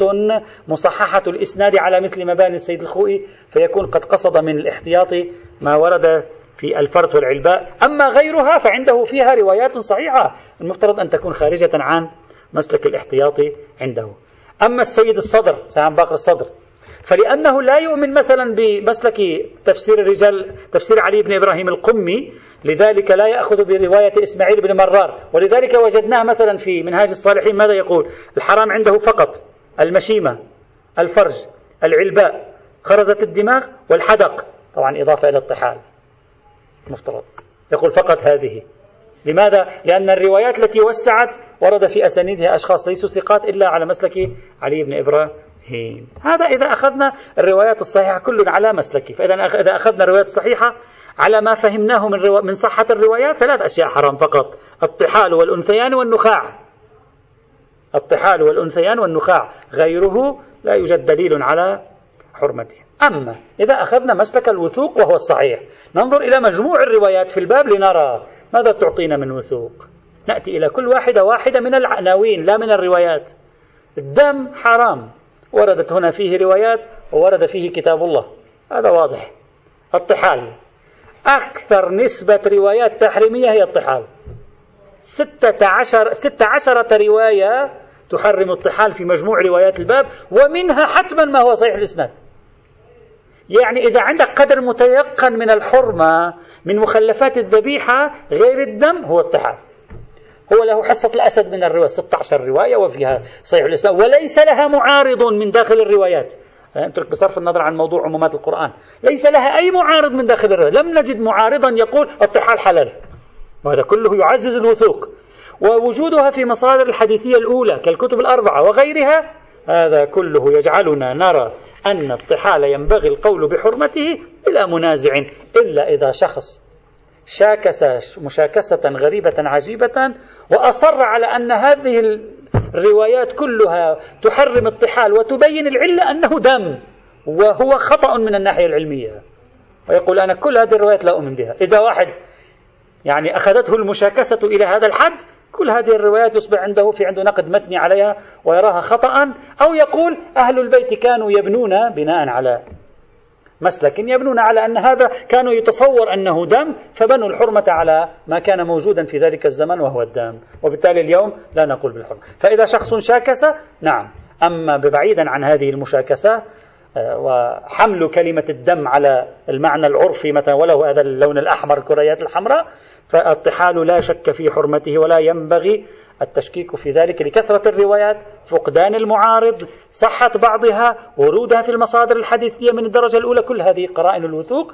مصححة الإسناد على مثل مباني السيد الخوئي فيكون قد قصد من الاحتياط ما ورد في الفرث والعلباء. أما غيرها فعنده فيها روايات صحيحة المفترض أن تكون خارجة عن مسلك الاحتياط عنده. أما السيد الصدر سعام باقر الصدر فلأنه لا يؤمن مثلا بمسلك تفسير الرجال تفسير علي بن إبراهيم القمي لذلك لا يأخذ برواية إسماعيل بن مرار. ولذلك وجدناه مثلا في منهاج الصالحين ماذا يقول؟ الحرام عنده فقط المشيمة الفرج العلباء خرزة الدماغ والحدق. طبعا إضافة إلى الطحال. مفترض. يقول فقط هذه. لماذا؟ لأن الروايات التي وسعت ورد في أسانيدها أشخاص ليسوا ثقات إلا على مسلك علي بن إبراهيم هين هذا إذا أخذنا الروايات الصحيحة كل على مسلكي. فإذا إذا أخذنا الروايات الصحيحة على ما فهمناه من, رو... من صحة الروايات ثلاث أشياء حرام فقط. الطحال والأنثيان والنخاع. الطحال والأنثيان والنخاع. غيره لا يوجد دليل على حرمته. أما إذا أخذنا مسلك الوثوق وهو الصحيح ننظر إلى مجموع الروايات في الباب لنرى ماذا تعطينا من وثوق. نأتي إلى كل واحدة واحدة من العناوين لا من الروايات. الدم حرام. وردت هنا فيه روايات وورد فيه كتاب الله. هذا واضح. الطحال. أكثر نسبة روايات تحريمية هي الطحال. ستة عشر, ستة عشرة رواية تحرم الطحال في مجموع روايات الباب ومنها حتما ما هو صحيح الإسناد. يعني إذا عندك قدر متيقن من الحرمة من مخلفات الذبيحة غير الدم هو الطحال. هو له حصة الأسد من الرواية 16 رواية وفيها صحيح الإسلام. وليس لها معارض من داخل الروايات. أترك بصرف النظر عن موضوع عمومات القرآن. ليس لها أي معارض من داخل الرواية. لم نجد معارضا يقول الطحال حلال. وهذا كله يعزز الوثوق. ووجودها في مصادر الحديثية الأولى كالكتب الأربعة وغيرها هذا كله يجعلنا نرى أن الطحال ينبغي القول بحرمته بلا منازع إلا إذا شخص شاكس مشاكسة غريبة عجيبة وأصر على أن هذه الروايات كلها تحرم الطحال وتبين العلة أنه دم وهو خطأ من الناحية العلمية. ويقول أنا كل هذه الروايات لا أؤمن بها. إذا واحد يعني أخذته المشاكسة إلى هذا الحد كل هذه الروايات يصبح عنده في عنده نقد متني عليها ويراها خطأ أو يقول أهل البيت كانوا يبنون بناء على مسلك. يبنون على أن هذا كانوا يتصور أنه دم فبنوا الحرمة على ما كان موجودا في ذلك الزمن وهو الدم. وبالتالي اليوم لا نقول بالحرمة. فإذا شخص شاكس نعم. أما بعيدا عن هذه المشاكسة آه، وحمل كلمة الدم على المعنى العرفي مثلا وله هذا اللون الأحمر الكريات الحمراء فالطحال لا شك في حرمته ولا ينبغي التشكيك في ذلك لكثرة الروايات فقدان المعارض صحة بعضها ورودها في المصادر الحديثية من الدرجة الأولى كل هذه قرائن الوثوق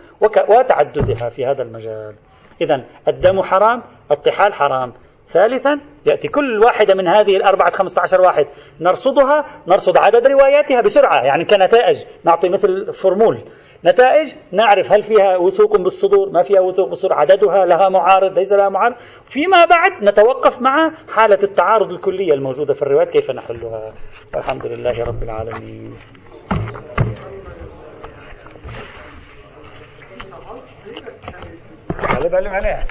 وتعددها في هذا المجال. إذا الدم حرام الطحال حرام. ثالثا يأتي كل واحدة من هذه الأربعة خمسة عشر واحد. نرصدها نرصد عدد رواياتها بسرعة يعني كنتائج. نعطي مثل فرمول نتائج نعرف هل فيها وثوق بالصدور ما فيها وثوق بالصدور عددها لها معارض ليس لها معارض. فيما بعد نتوقف مع حالة التعارض الكلية الموجودة في الروايات كيف نحلها؟ والحمد لله رب العالمين. على بالي عليها.